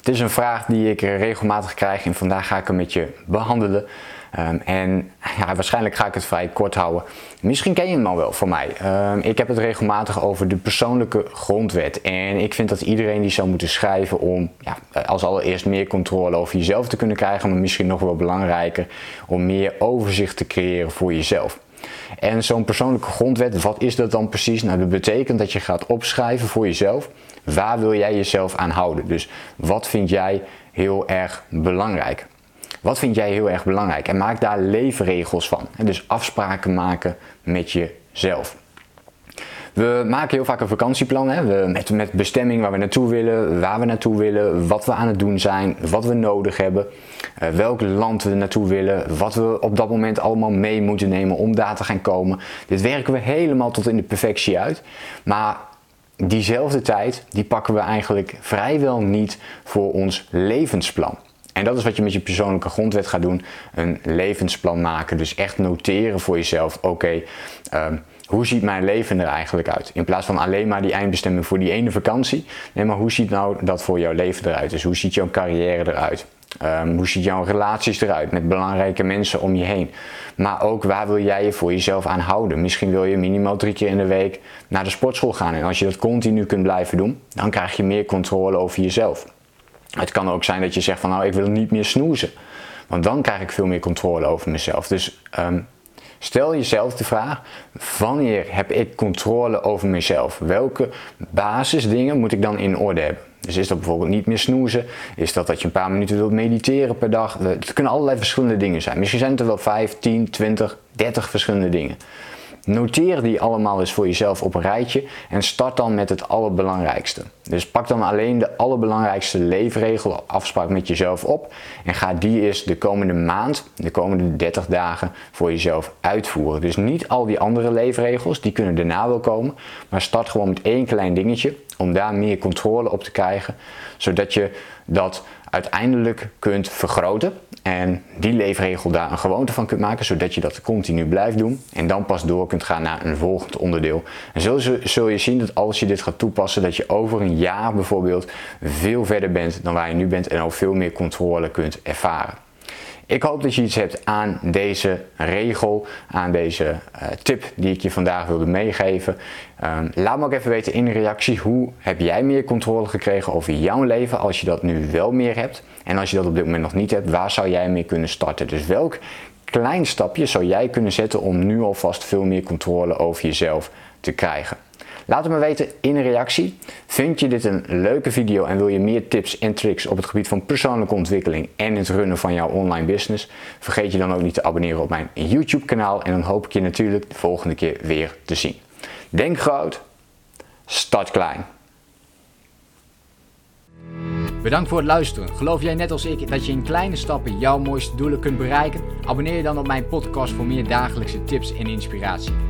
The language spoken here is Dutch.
Het is een vraag die ik regelmatig krijg en vandaag ga ik hem met je behandelen. Ehm, en ja, waarschijnlijk ga ik het vrij kort houden. Misschien ken je hem al wel van mij. Ehm, ik heb het regelmatig over de persoonlijke grondwet. En ik vind dat iedereen die zou moeten schrijven om ja, als allereerst meer controle over jezelf te kunnen krijgen. Maar misschien nog wel belangrijker om meer overzicht te creëren voor jezelf. En zo'n persoonlijke grondwet, wat is dat dan precies? Nou, dat betekent dat je gaat opschrijven voor jezelf. Waar wil jij jezelf aan houden? Dus wat vind jij heel erg belangrijk? Wat vind jij heel erg belangrijk? En maak daar leefregels van. En dus afspraken maken met jezelf. We maken heel vaak een vakantieplan hè? We, met, bestemming waar we naartoe willen, waar we naartoe willen, wat we aan het doen zijn, wat we nodig hebben, uh, welk land we naartoe willen, wat we op dat moment allemaal mee moeten nemen om daar te gaan komen. Dit werken we helemaal tot in de perfectie uit. Maar diezelfde tijd, die pakken we eigenlijk vrijwel niet voor ons levensplan. En dat is wat je met je persoonlijke grondwet gaat doen. Een levensplan maken. Dus echt noteren voor jezelf. Oké, ehm, hoe ziet mijn leven er eigenlijk uit? In plaats van alleen maar die eindbestemming voor die ene vakantie. Nee, maar hoe ziet nou dat voor jouw leven eruit? Dus hoe ziet jouw carrière eruit? Um, hoe ziet jouw relaties eruit met belangrijke mensen om je heen? Maar ook waar wil jij je voor jezelf aan houden? Misschien wil je minimaal drie keer in de week naar de sportschool gaan. En als je dat continu kunt blijven doen, dan krijg je meer controle over jezelf. Het kan ook zijn dat je zegt van nou ik wil niet meer snoezen. Want dan krijg ik veel meer controle over mezelf. Dus um, stel jezelf de vraag: wanneer heb ik controle over mezelf? Welke basisdingen moet ik dan in orde hebben? Dus is dat bijvoorbeeld niet meer snoezen? Is dat dat je een paar minuten wilt mediteren per dag? Het kunnen allerlei verschillende dingen zijn. Misschien zijn het er wel 5, 10, 20, 30 verschillende dingen. Noteer die allemaal eens voor jezelf op een rijtje en start dan met het allerbelangrijkste. Dus pak dan alleen de allerbelangrijkste leefregel afspraak met jezelf op en ga die eens de komende maand, de komende 30 dagen voor jezelf uitvoeren. Dus niet al die andere leefregels, die kunnen daarna wel komen, maar start gewoon met één klein dingetje om daar meer controle op te krijgen, zodat je dat uiteindelijk kunt vergroten en die leefregel daar een gewoonte van kunt maken, zodat je dat continu blijft doen en dan pas door kunt gaan naar een volgend onderdeel. En zo zul je zien dat als je dit gaat toepassen, dat je over een jaar bijvoorbeeld veel verder bent dan waar je nu bent en al veel meer controle kunt ervaren. Ik hoop dat je iets hebt aan deze regel, aan deze uh, tip die ik je vandaag wilde meegeven. Um, laat me ook even weten in de reactie hoe heb jij meer controle gekregen over jouw leven als je dat nu wel meer hebt. En als je dat op dit moment nog niet hebt, waar zou jij mee kunnen starten? Dus welk klein stapje zou jij kunnen zetten om nu alvast veel meer controle over jezelf te krijgen? Laat het me weten in een reactie. Vind je dit een leuke video en wil je meer tips en tricks op het gebied van persoonlijke ontwikkeling en het runnen van jouw online business? Vergeet je dan ook niet te abonneren op mijn YouTube kanaal en dan hoop ik je natuurlijk de volgende keer weer te zien. Denk groot, start klein. Bedankt voor het luisteren. Geloof jij net als ik dat je in kleine stappen jouw mooiste doelen kunt bereiken? Abonneer je dan op mijn podcast voor meer dagelijkse tips en inspiratie.